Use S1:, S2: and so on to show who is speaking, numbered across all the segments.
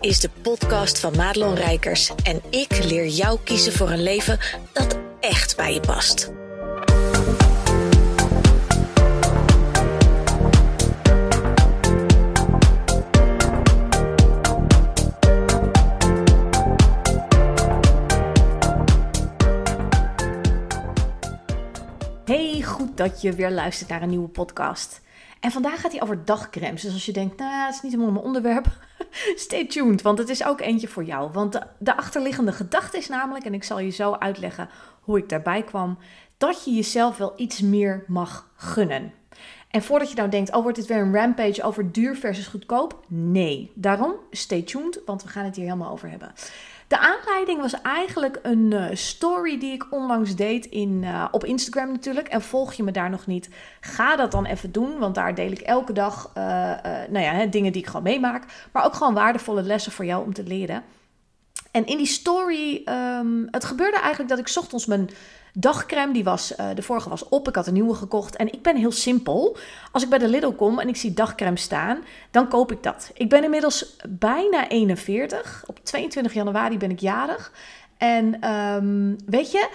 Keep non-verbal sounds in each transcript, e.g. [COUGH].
S1: is de podcast van Madelon Rijkers en ik leer jou kiezen voor een leven dat echt bij je past.
S2: Hey, goed dat je weer luistert naar een nieuwe podcast. En vandaag gaat hij over dagcremes. Dus als je denkt, nou, het is niet helemaal mijn onderwerp, [LAUGHS] stay tuned, want het is ook eentje voor jou. Want de, de achterliggende gedachte is namelijk, en ik zal je zo uitleggen hoe ik daarbij kwam, dat je jezelf wel iets meer mag gunnen. En voordat je nou denkt, oh, wordt dit weer een rampage over duur versus goedkoop? Nee. Daarom, stay tuned, want we gaan het hier helemaal over hebben. De aanleiding was eigenlijk een uh, story die ik onlangs deed in, uh, op Instagram natuurlijk. En volg je me daar nog niet, ga dat dan even doen. Want daar deel ik elke dag uh, nou ja, hè, dingen die ik gewoon meemaak. Maar ook gewoon waardevolle lessen voor jou om te leren. En in die story, um, het gebeurde eigenlijk dat ik ochtends mijn dagcreme, die was, uh, de vorige was op. Ik had een nieuwe gekocht. En ik ben heel simpel. Als ik bij de Lidl kom en ik zie dagcreme staan, dan koop ik dat. Ik ben inmiddels bijna 41. Op 22 januari ben ik jarig. En um, weet je,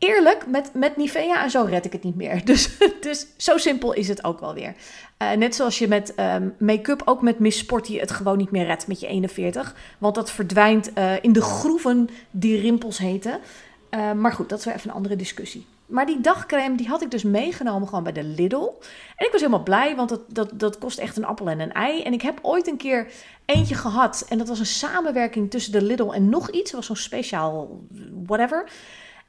S2: eerlijk, met, met Nivea en zo red ik het niet meer. [LAUGHS] Dus, dus zo simpel is het ook wel weer. Uh, net zoals je met um, make-up, ook met Miss Sporty, het gewoon niet meer redt met je 41. Want dat verdwijnt uh, in de groeven die rimpels heten. Uh, maar goed, dat is weer even een andere discussie. Maar die dagcreme, die had ik dus meegenomen gewoon bij de Lidl. En ik was helemaal blij, want dat, dat, dat kost echt een appel en een ei. En ik heb ooit een keer eentje gehad. En dat was een samenwerking tussen de Lidl en nog iets. Het was zo'n speciaal whatever.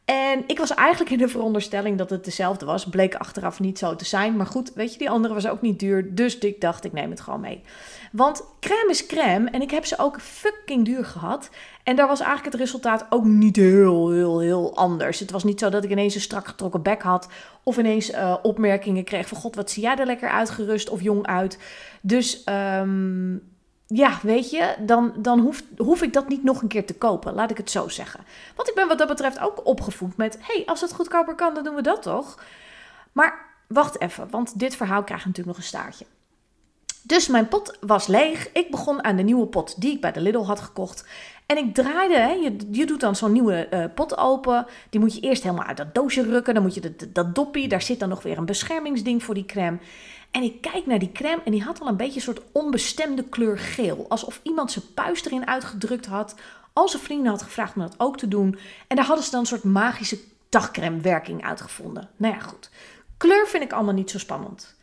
S2: En ik was eigenlijk in de veronderstelling dat het dezelfde was. Bleek achteraf niet zo te zijn. Maar goed, weet je, die andere was ook niet duur. Dus ik dacht, ik neem het gewoon mee. Want crème is crème. En ik heb ze ook fucking duur gehad. En daar was eigenlijk het resultaat ook niet heel, heel, heel anders. Het was niet zo dat ik ineens een strak getrokken bek had. Of ineens uh, opmerkingen kreeg van... God, wat zie jij er lekker uitgerust of jong uit. Dus... Um, ja, weet je, dan, dan hoef, hoef ik dat niet nog een keer te kopen. Laat ik het zo zeggen. Want ik ben wat dat betreft ook opgevoed met: hey, als het goedkoper kan, dan doen we dat toch? Maar wacht even, want dit verhaal krijgt natuurlijk nog een staartje. Dus mijn pot was leeg. Ik begon aan de nieuwe pot die ik bij de Lidl had gekocht. En ik draaide, hè, je, je doet dan zo'n nieuwe uh, pot open. Die moet je eerst helemaal uit dat doosje rukken. Dan moet je dat, dat doppie, daar zit dan nog weer een beschermingsding voor die crème. En ik kijk naar die crème en die had al een beetje een soort onbestemde kleur geel. Alsof iemand zijn puist erin uitgedrukt had. Al zijn vrienden had gevraagd om dat ook te doen. En daar hadden ze dan een soort magische dagcrème werking uitgevonden. Nou ja, goed. Kleur vind ik allemaal niet zo spannend.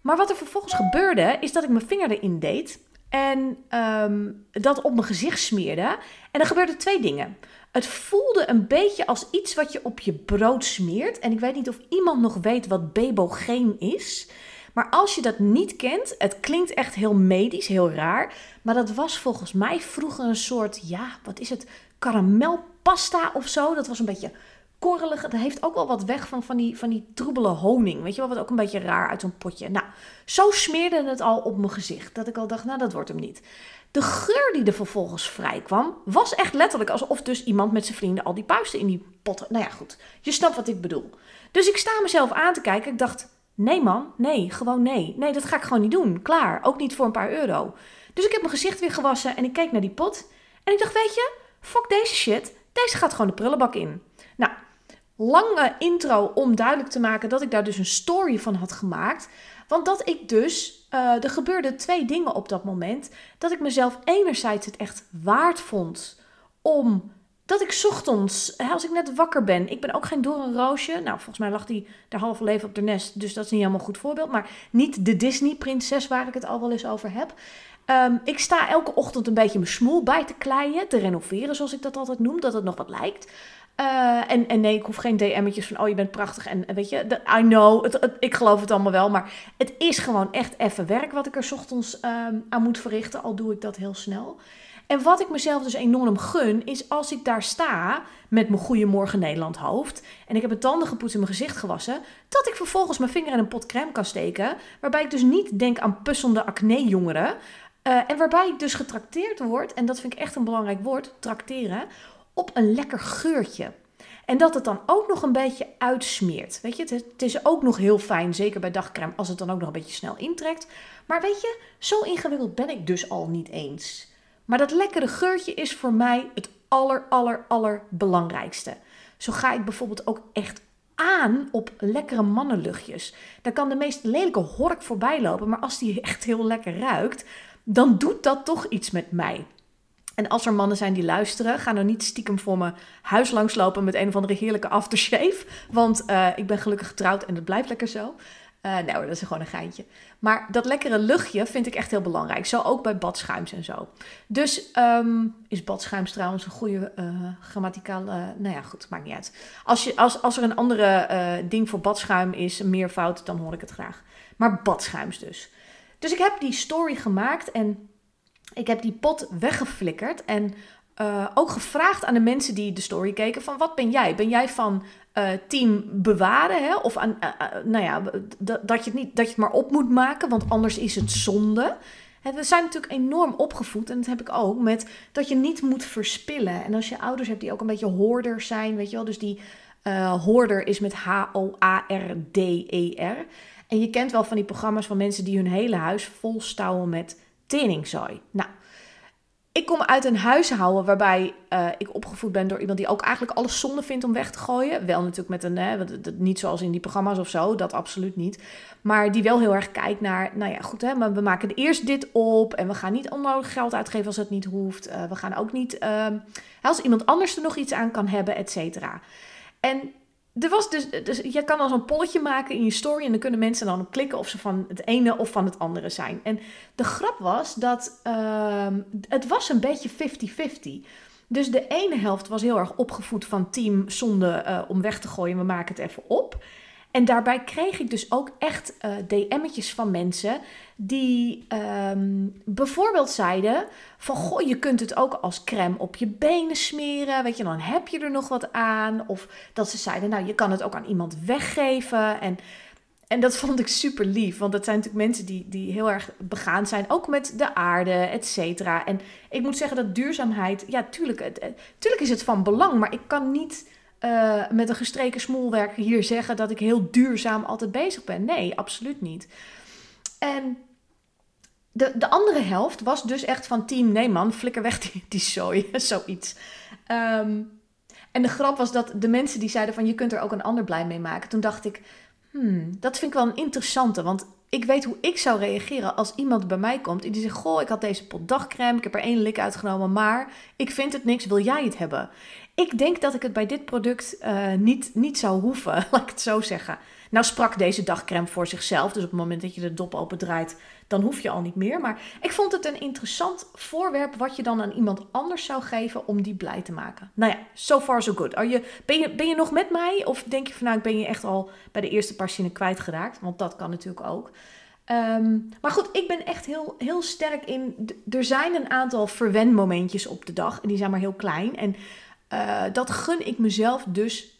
S2: Maar wat er vervolgens gebeurde, is dat ik mijn vinger erin deed. En um, dat op mijn gezicht smeerde. En er gebeurden twee dingen. Het voelde een beetje als iets wat je op je brood smeert. En ik weet niet of iemand nog weet wat bebogeen is. Maar als je dat niet kent, het klinkt echt heel medisch, heel raar. Maar dat was volgens mij vroeger een soort, ja, wat is het? Karamelpasta of zo. Dat was een beetje korrelig. Het heeft ook wel wat weg van, van, die, van die troebele honing. Weet je wel, wat ook een beetje raar uit zo'n potje. Nou, zo smeerde het al op mijn gezicht. Dat ik al dacht, nou, dat wordt hem niet. De geur die er vervolgens vrij kwam, was echt letterlijk alsof dus iemand met zijn vrienden al die puisten in die potten. Nou ja, goed. Je snapt wat ik bedoel. Dus ik sta mezelf aan te kijken. Ik dacht, Nee man, nee, gewoon nee. Nee, dat ga ik gewoon niet doen. Klaar, ook niet voor een paar euro. Dus ik heb mijn gezicht weer gewassen en ik keek naar die pot. En ik dacht, weet je, fuck deze shit. Deze gaat gewoon de prullenbak in. Nou, lange intro om duidelijk te maken dat ik daar dus een story van had gemaakt. Want dat ik dus, uh, er gebeurden twee dingen op dat moment. Dat ik mezelf enerzijds het echt waard vond om dat ik ochtends, als ik net wakker ben, ik ben ook geen doornroosje. Nou, volgens mij lag die daar halve leven op de nest, dus dat is niet helemaal een goed voorbeeld. Maar niet de Disney-prinses waar ik het al wel eens over heb. Um, ik sta elke ochtend een beetje mijn smoel bij te kleien, te renoveren, zoals ik dat altijd noem, dat het nog wat lijkt. Uh, en, en nee, ik hoef geen DM'tjes van, oh je bent prachtig. En weet je, I know, het, ik geloof het allemaal wel. Maar het is gewoon echt even werk wat ik er ochtends um, aan moet verrichten, al doe ik dat heel snel. En wat ik mezelf dus enorm gun, is als ik daar sta met mijn Goedemorgen Nederland hoofd en ik heb mijn tanden gepoetst en mijn gezicht gewassen, dat ik vervolgens mijn vinger in een pot crème kan steken, waarbij ik dus niet denk aan pussende acne-jongeren. Uh, en waarbij ik dus getrakteerd word, en dat vind ik echt een belangrijk woord, trakteren, op een lekker geurtje. En dat het dan ook nog een beetje uitsmeert. Weet je, het is ook nog heel fijn, zeker bij dagcrème, als het dan ook nog een beetje snel intrekt. Maar weet je, zo ingewikkeld ben ik dus al niet eens. Maar dat lekkere geurtje is voor mij het aller, aller, belangrijkste. Zo ga ik bijvoorbeeld ook echt aan op lekkere mannenluchtjes. Daar kan de meest lelijke hork voorbij lopen, maar als die echt heel lekker ruikt, dan doet dat toch iets met mij. En als er mannen zijn die luisteren, ga nou niet stiekem voor mijn huis langslopen met een of andere heerlijke aftershave. Want uh, ik ben gelukkig getrouwd en het blijft lekker zo. Nou, dat is gewoon een geintje. Maar dat lekkere luchtje vind ik echt heel belangrijk. Zo ook bij badschuims en zo. Dus um, is badschuims trouwens een goede uh, nou ja, goed, maakt niet uit. Als, je, als, als er een andere ding voor badschuim is, een meervoud, dan hoor ik het graag. Maar badschuims dus. Dus ik heb die story gemaakt en ik heb die pot weggeflikkerd en uh, ook gevraagd aan de mensen die de story keken: van wat ben jij? Ben jij van uh, team bewaren? Hè? Of aan, uh, nou ja, dat je, het niet, dat je het maar op moet maken, want anders is het zonde. We zijn natuurlijk enorm opgevoed, en dat heb ik ook, met dat je niet moet verspillen. En als je ouders hebt die ook een beetje hoorders zijn, weet je wel, dus die hoorder is met H-O-A-R-D-E-R. En je kent wel van die programma's van mensen die hun hele huis vol stouwen met teringzooi. Nou, ik kom uit een huishouden waarbij uh, ik opgevoed ben door iemand die ook eigenlijk alles zonde vindt om weg te gooien. Wel natuurlijk met een, hè, niet zoals in die programma's of zo, dat absoluut niet. Maar die wel heel erg kijkt naar, nou ja, goed, hè, maar we maken eerst dit op en we gaan niet onnodig geld uitgeven als het niet hoeft. Uh, we gaan ook niet, uh, als iemand anders er nog iets aan kan hebben, et cetera. En er was dus, dus je kan dan zo'n polletje maken in je story en dan kunnen mensen dan op klikken of ze van het ene of van het andere zijn. En de grap was dat uh, het was een beetje 50-50. Dus de ene helft was heel erg opgevoed van team zonde uh, om weg te gooien, we maken het even op. En daarbij kreeg ik dus ook echt uh, DM'tjes van mensen die um, bijvoorbeeld zeiden van goh, je kunt het ook als crème op je benen smeren, weet je, dan heb je er nog wat aan. Of dat ze zeiden, nou, je kan het ook aan iemand weggeven. En, en dat [LAUGHS] vond ik super lief, want dat zijn natuurlijk mensen die, die heel erg begaan zijn, ook met de aarde, et cetera. En ik moet zeggen dat duurzaamheid, ja, tuurlijk, het, tuurlijk is het van belang, maar ik kan niet uh, met een gestreken smoelwerk hier zeggen dat ik heel duurzaam altijd bezig ben. Nee, absoluut niet. En de, de andere helft was dus echt van team, nee man, flikker weg die, die zooi, [LAUGHS] zoiets. Um, en de grap was dat de mensen die zeiden van je kunt er ook een ander blij mee maken. Toen dacht ik, hmm, dat vind ik wel een interessante. Want ik weet hoe ik zou reageren als iemand bij mij komt en die zegt: Goh, ik had deze pot dagcrème, ik heb er één lik uitgenomen, maar ik vind het niks, wil jij het hebben? Ik denk dat ik het bij dit product uh, niet, niet zou hoeven, [LAUGHS] laat ik het zo zeggen. Nou sprak deze dagcrème voor zichzelf, dus op het moment dat je de dop opendraait, dan hoef je al niet meer. Maar ik vond het een interessant voorwerp wat je dan aan iemand anders zou geven om die blij te maken. Nou ja, so far so good. Je, ben, je, ben je nog met mij? Of denk je van nou, ik ben je echt al bij de eerste paar zinnen kwijtgeraakt? Want dat kan natuurlijk ook. Um, maar goed, ik ben echt heel, heel sterk in. Er zijn een aantal verwenmomentjes op de dag. En die zijn maar heel klein. En uh, dat gun ik mezelf dus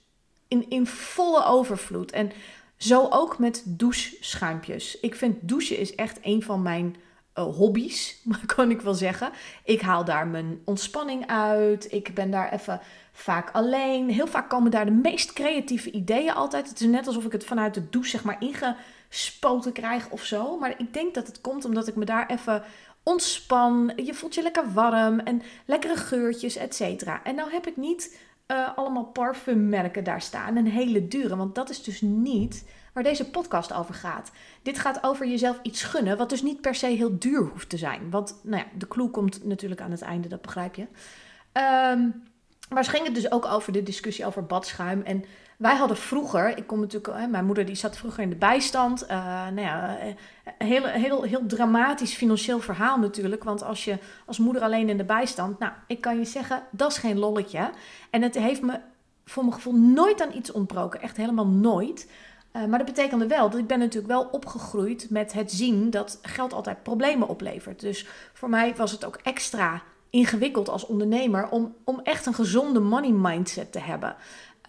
S2: in, in volle overvloed. En zo ook met doucheschuimpjes. Ik vind douchen is echt een van mijn uh, hobby's, [LAUGHS] kan ik wel zeggen. Ik haal daar mijn ontspanning uit. Ik ben daar even vaak alleen. Heel vaak komen daar de meest creatieve ideeën altijd. Het is net alsof ik het vanuit de douche zeg maar ingespoten krijg of zo. Maar ik denk dat het komt omdat ik me daar even ontspan. Je voelt je lekker warm en lekkere geurtjes, et cetera. En nou heb ik niet uh, allemaal parfummerken daar staan. Een hele dure. Want dat is dus niet waar deze podcast over gaat. Dit gaat over jezelf iets gunnen. Wat dus niet per se heel duur hoeft te zijn. Want nou ja, de clue komt natuurlijk aan het einde. Dat begrijp je. Um, maar ging het dus ook over de discussie over badschuim. En wij hadden vroeger, ik kom natuurlijk, hè, mijn moeder die zat vroeger in de bijstand. Uh, nou ja, een eh, heel, heel, heel dramatisch financieel verhaal natuurlijk. Want als je als moeder alleen in de bijstand, nou, ik kan je zeggen, dat is geen lolletje. En het heeft me voor mijn gevoel nooit aan iets ontbroken. Echt helemaal nooit. Uh, maar dat betekende wel dat ik ben natuurlijk wel opgegroeid met het zien dat geld altijd problemen oplevert. Dus voor mij was het ook extra ingewikkeld als ondernemer om, om echt een gezonde money mindset te hebben.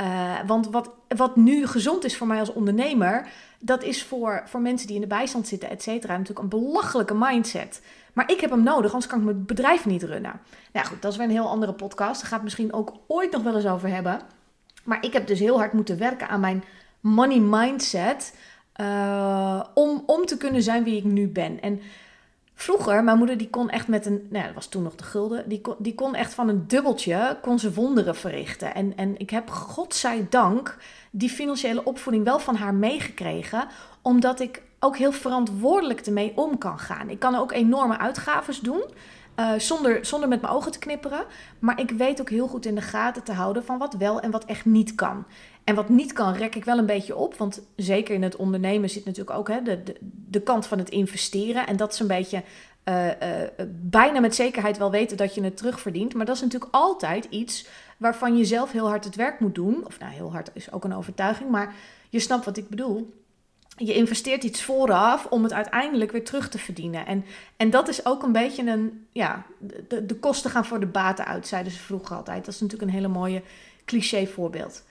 S2: Uh, want wat, wat nu gezond is voor mij als ondernemer, dat is voor, voor mensen die in de bijstand zitten, et cetera, natuurlijk een belachelijke mindset. Maar ik heb hem nodig, anders kan ik mijn bedrijf niet runnen. Nou goed, dat is weer een heel andere podcast. Daar gaat het misschien ook ooit nog wel eens over hebben. Maar ik heb dus heel hard moeten werken aan mijn money mindset. Uh, om, om te kunnen zijn wie ik nu ben. En Vroeger, mijn moeder die kon echt met een, nou dat was toen nog de gulden, die kon, die kon echt van een dubbeltje, kon ze wonderen verrichten. En, en ik heb godzijdank die financiële opvoeding wel van haar meegekregen, omdat ik ook heel verantwoordelijk ermee om kan gaan. Ik kan ook enorme uitgaves doen. Uh, zonder, zonder met mijn ogen te knipperen. Maar ik weet ook heel goed in de gaten te houden van wat wel en wat echt niet kan. En wat niet kan, rek ik wel een beetje op. Want zeker in het ondernemen zit natuurlijk ook hè, de, de, de kant van het investeren. En dat is een beetje uh, uh, bijna met zekerheid wel weten dat je het terugverdient. Maar dat is natuurlijk altijd iets waarvan je zelf heel hard het werk moet doen. Of nou, heel hard is ook een overtuiging. Maar je snapt wat ik bedoel je investeert iets vooraf om het uiteindelijk weer terug te verdienen. En, en dat is ook een beetje een, ja, de, de kosten gaan voor de baten uit, zeiden ze vroeger altijd. Dat is natuurlijk een hele mooie cliché voorbeeld.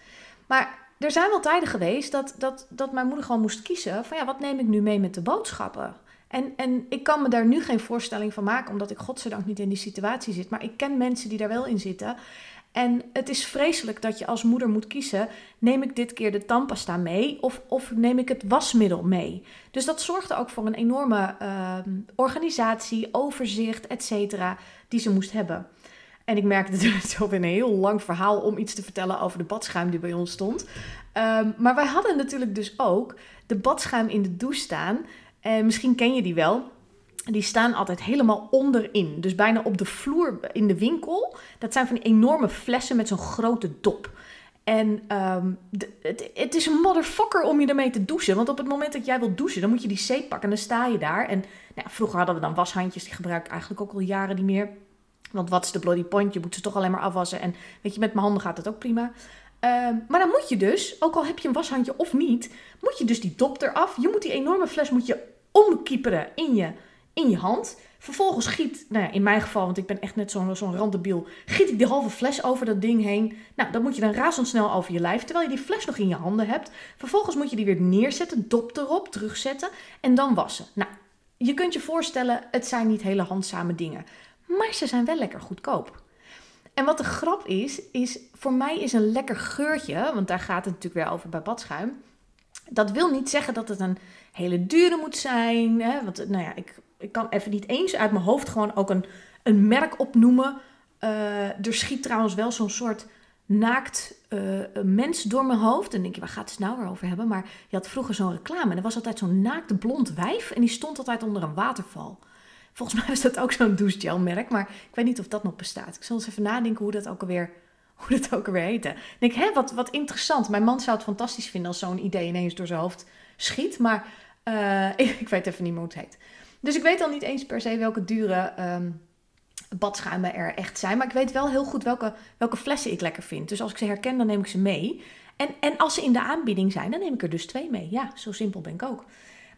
S2: Maar er zijn wel tijden geweest dat, dat, dat mijn moeder gewoon moest kiezen van ja, wat neem ik nu mee met de boodschappen? En, en ik kan me daar nu geen voorstelling van maken, omdat ik godzijdank niet in die situatie zit. Maar ik ken mensen die daar wel in zitten. En het is vreselijk dat je als moeder moet kiezen: neem ik dit keer de tandpasta mee of, of neem ik het wasmiddel mee? Dus dat zorgde ook voor een enorme uh, organisatie, overzicht, et die ze moest hebben. En ik merkte [LAUGHS] het zo een heel lang verhaal om iets te vertellen over de badschuim die bij ons stond. Um, maar wij hadden natuurlijk dus ook de badschuim in de douche staan. En misschien ken je die wel die staan altijd helemaal onderin. Dus bijna op de vloer in de winkel. Dat zijn van die enorme flessen met zo'n grote dop. En het, het, is een motherfucker om je ermee te douchen. Want op het moment dat jij wilt douchen, dan moet je die zeep pakken en dan sta je daar. En nou, vroeger hadden we dan washandjes, die gebruik ik eigenlijk ook al jaren niet meer. Want wat is de bloody point? Je moet ze toch alleen maar afwassen. En weet je, met mijn handen gaat het ook prima. Um, maar dan moet je dus, ook al heb je een washandje of niet, moet je dus die dop eraf. Je moet die enorme fles moet je omkieperen in je in je hand. Vervolgens giet, nou ja, in mijn geval, want ik ben echt net zo'n zo'n randebiel, giet ik die halve fles over dat ding heen. Nou, dan moet je dan razendsnel over je lijf, terwijl je die fles nog in je handen hebt. Vervolgens moet je die weer neerzetten, dop erop, terugzetten en dan wassen. Nou, je kunt je voorstellen, het zijn niet hele handzame dingen, maar ze zijn wel lekker goedkoop. En wat de grap is, is voor mij is een lekker geurtje, want daar gaat het natuurlijk weer over bij badschuim. Dat wil niet zeggen dat het een hele dure moet zijn. Hè? Want nou ja, ik ik kan even niet eens uit mijn hoofd gewoon ook een, een merk opnoemen. Uh, er schiet trouwens wel zo'n soort naakt uh, mens door mijn hoofd. En denk je, waar gaat het nou weer over hebben? Maar je had vroeger zo'n reclame. En er was altijd zo'n naakt blond wijf. En die stond altijd onder een waterval. Volgens mij is dat ook zo'n douchegelmerk. Maar ik weet niet of dat nog bestaat. Ik zal eens even nadenken hoe dat ook alweer, hoe dat ook alweer heette. Ik denk, hè, wat, wat interessant. Mijn man zou het fantastisch vinden als zo'n idee ineens door zijn hoofd schiet. Maar uh, [LAUGHS] ik, weet even niet hoe het heet. Dus ik weet dan niet eens per se welke dure um, badschuimen er echt zijn. Maar ik weet wel heel goed welke, welke flessen ik lekker vind. Dus als ik ze herken, dan neem ik ze mee. En, en als ze in de aanbieding zijn, dan neem ik er dus twee mee. Ja, zo simpel ben ik ook.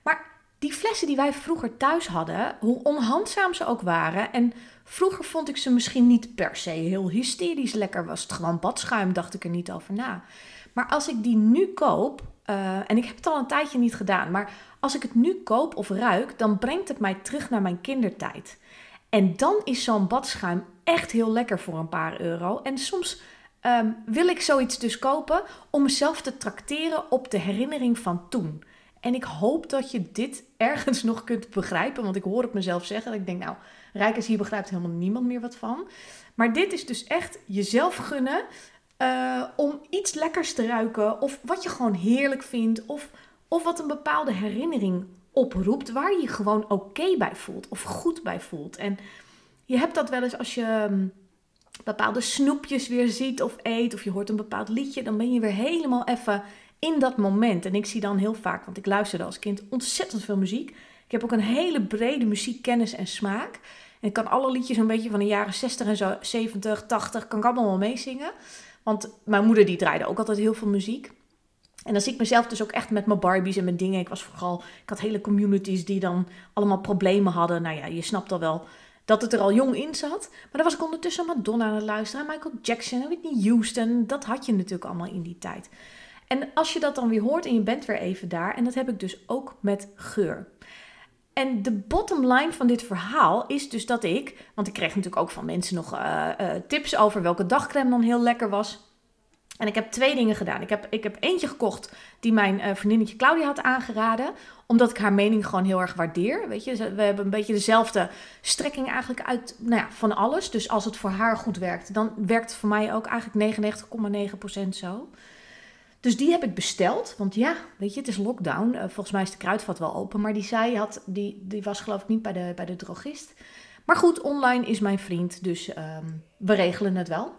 S2: Maar die flessen die wij vroeger thuis hadden, hoe onhandzaam ze ook waren. En vroeger vond ik ze misschien niet per se heel hysterisch lekker. Was het gewoon badschuim, dacht ik er niet over na. Maar als ik die nu koop, uh, en ik heb het al een tijdje niet gedaan, maar als ik het nu koop of ruik, dan brengt het mij terug naar mijn kindertijd. En dan is zo'n badschuim echt heel lekker voor een paar euro. En soms um, wil ik zoiets dus kopen om mezelf te trakteren op de herinnering van toen. En ik hoop dat je dit ergens [LAUGHS] nog kunt begrijpen, want ik hoor het mezelf zeggen. Dat ik denk, nou, Rijkers, hier begrijpt helemaal niemand meer wat van. Maar dit is dus echt jezelf gunnen uh, om iets lekkers te ruiken. Of wat je gewoon heerlijk vindt. Of of wat een bepaalde herinnering oproept waar je je gewoon oké bij voelt of goed bij voelt. En je hebt dat wel eens als je um, bepaalde snoepjes weer ziet of eet of je hoort een bepaald liedje, dan ben je weer helemaal even in dat moment. En ik zie dan heel vaak, want ik luisterde als kind ontzettend veel muziek. Ik heb ook een hele brede muziekkennis en smaak. En ik kan alle liedjes een beetje van de jaren 60 en zo, 70, 80, kan ik allemaal meezingen. Want mijn moeder die draaide ook altijd heel veel muziek. En dan zie ik mezelf dus ook echt met mijn Barbies en mijn dingen. Ik was vooral, ik had hele communities die dan allemaal problemen hadden. Nou ja, je snapt al wel dat het er al jong in zat. Maar dan was ik ondertussen Madonna aan het luisteren, Michael Jackson en Whitney Houston. Dat had je natuurlijk allemaal in die tijd. En als je dat dan weer hoort en je bent weer even daar, en dat heb ik dus ook met geur. En de bottom line van dit verhaal is dus dat ik, want ik kreeg natuurlijk ook van mensen nog uh, uh, tips over welke dagcreme dan heel lekker was. En ik heb twee dingen gedaan. Ik heb, ik heb eentje gekocht die mijn uh, vriendinnetje Claudia had aangeraden. Omdat ik haar mening gewoon heel erg waardeer. Weet je, we hebben een beetje dezelfde strekking eigenlijk uit nou ja, van alles. Dus als het voor haar goed werkt, dan werkt het voor mij ook eigenlijk 99,9% zo. Dus die heb ik besteld. Want ja, weet je, het is lockdown. Uh, volgens mij is de kruidvat wel open. Maar die zij had, die, die was geloof ik niet bij de, bij de drogist. Maar goed, online is mijn vriend. Dus um, we regelen het wel.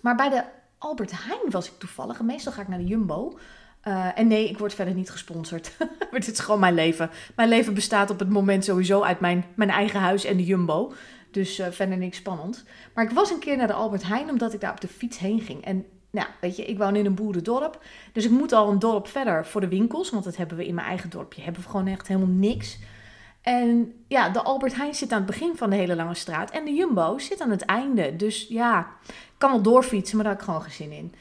S2: Maar bij de Albert Heijn was ik toevallig. Meestal ga ik naar de Jumbo. Uh, en nee, ik word verder niet gesponsord. [LAUGHS] maar dit is gewoon mijn leven. Mijn leven bestaat op het moment sowieso uit mijn, mijn eigen huis en de Jumbo. Dus uh, verder niks spannend. Maar ik was een keer naar de Albert Heijn omdat ik daar op de fiets heen ging. En nou, weet je, ik woon in een boerendorp. Dus ik moet al een dorp verder voor de winkels. Want dat hebben we in mijn eigen dorpje. Hebben we gewoon echt helemaal niks. En ja, de Albert Heijn zit aan het begin van de hele lange straat. En de Jumbo zit aan het einde. Dus ja, ik kan wel doorfietsen, maar daar heb ik gewoon geen zin in.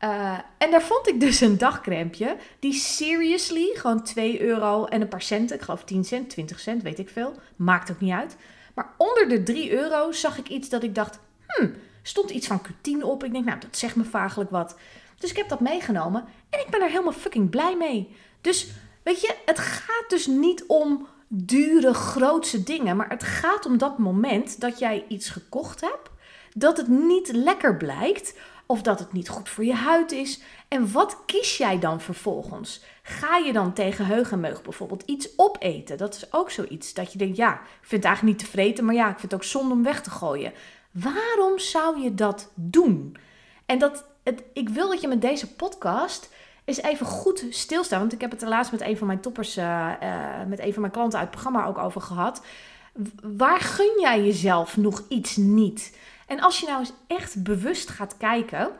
S2: Uh, en daar vond ik dus een dagcrempje. Die seriously gewoon 2 euro en een paar centen. Ik geloof 10 cent, 20 cent, weet ik veel. Maakt ook niet uit. Maar onder de 3 euro zag ik iets dat ik dacht... Hmm, stond iets van Q10 op. Ik denk, nou, dat zegt me vagelijk wat. Dus ik heb dat meegenomen. En ik ben er helemaal fucking blij mee. Dus, weet je, het gaat dus niet om dure, grootse dingen. Maar het gaat om dat moment dat jij iets gekocht hebt, dat het niet lekker blijkt of dat het niet goed voor je huid is. En wat kies jij dan vervolgens? Ga je dan tegen heugenmeug bijvoorbeeld iets opeten? Dat is ook zoiets dat je denkt, ja, ik vind het eigenlijk niet tevreden, maar ja, ik vind het ook zonde om weg te gooien. Waarom zou je dat doen? En dat, het, ik wil dat je met deze podcast is even goed stilstaan. Want ik heb het er laatst met een van mijn toppers, uh, uh, met een van mijn klanten uit het programma ook over gehad. Waar gun jij jezelf nog iets niet? En als je nou eens echt bewust gaat kijken.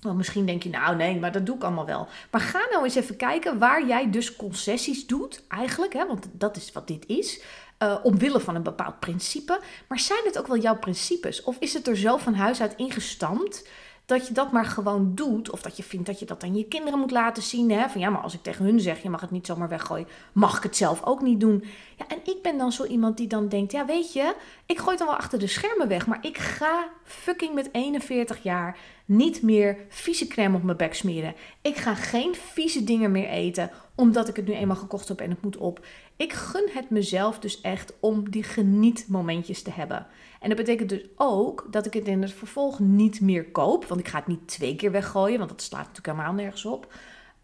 S2: Want misschien denk je, nou nee, maar dat doe ik allemaal wel. Maar ga nou eens even kijken waar jij dus concessies doet, eigenlijk, hè, want dat is wat dit is. Uh, omwille van een bepaald principe. Maar zijn het ook wel jouw principes? Of is het er zo van huis uit ingestampt dat je dat maar gewoon doet. Of dat je vindt dat je dat aan je kinderen moet laten zien. Hè? Van ja, maar als ik tegen hun zeg, je mag het niet zomaar weggooien, mag ik het zelf ook niet doen. Ja, en ik ben dan zo iemand die dan denkt, ja weet je, ik gooi het dan wel achter de schermen weg. Maar ik ga fucking met 41 jaar niet meer vieze crème op mijn bek smeren. Ik ga geen vieze dingen meer eten, omdat ik het nu eenmaal gekocht heb en het moet op. Ik gun het mezelf dus echt om die genietmomentjes te hebben. En dat betekent dus ook dat ik het in het vervolg niet meer koop. Want ik ga het niet twee keer weggooien, want dat slaat natuurlijk helemaal nergens op.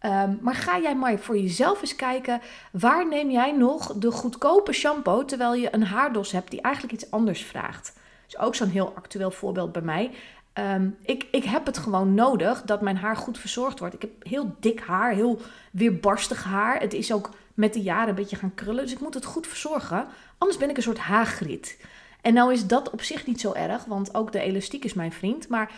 S2: Um, maar ga jij maar voor jezelf eens kijken, waar neem jij nog de goedkope shampoo terwijl je een haardos hebt die eigenlijk iets anders vraagt? Dat is ook zo'n heel actueel voorbeeld bij mij. Um, ik, ik heb het gewoon nodig dat mijn haar goed verzorgd wordt. Ik heb heel dik haar, heel weerbarstig haar. Het is ook met de jaren een beetje gaan krullen, dus ik moet het goed verzorgen. Anders ben ik een soort haagriet. En nou is dat op zich niet zo erg, want ook de elastiek is mijn vriend. Maar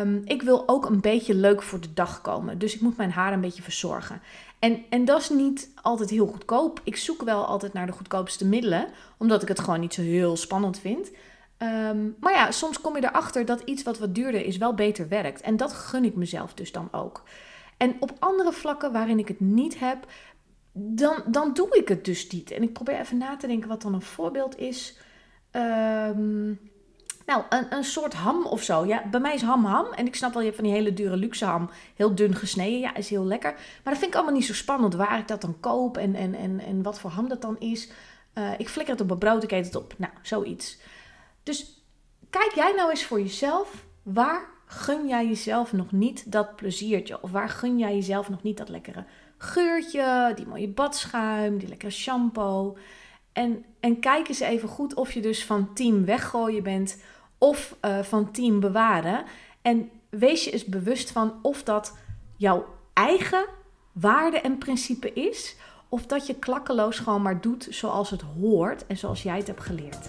S2: um, ik wil ook een beetje leuk voor de dag komen. Dus ik moet mijn haar een beetje verzorgen. En, en dat is niet altijd heel goedkoop. Ik zoek wel altijd naar de goedkoopste middelen, omdat ik het gewoon niet zo heel spannend vind. Um, maar ja, soms kom je erachter dat iets wat wat duurder is wel beter werkt. En dat gun ik mezelf dus dan ook. En op andere vlakken waarin ik het niet heb, dan, dan doe ik het dus niet. En ik probeer even na te denken wat dan een voorbeeld is. Um, nou, een, een soort ham of zo. Ja, bij mij is ham ham. En ik snap wel, je hebt van die hele dure luxe ham. Heel dun gesneden. Ja, is heel lekker. Maar dat vind ik allemaal niet zo spannend waar ik dat dan koop. En, en, en, en wat voor ham dat dan is. Uh, ik flikker het op mijn brood, ik eet het op. Nou, zoiets. Dus kijk jij nou eens voor jezelf. Waar gun jij jezelf nog niet dat pleziertje? Of waar gun jij jezelf nog niet dat lekkere geurtje? Die mooie badschuim, die lekkere shampoo. En, en kijk eens even goed of je dus van team weggooien bent of uh, van team bewaren. En wees je eens bewust van of dat jouw eigen waarde en principe is. Of dat je klakkeloos gewoon maar doet zoals het hoort en zoals jij het hebt geleerd.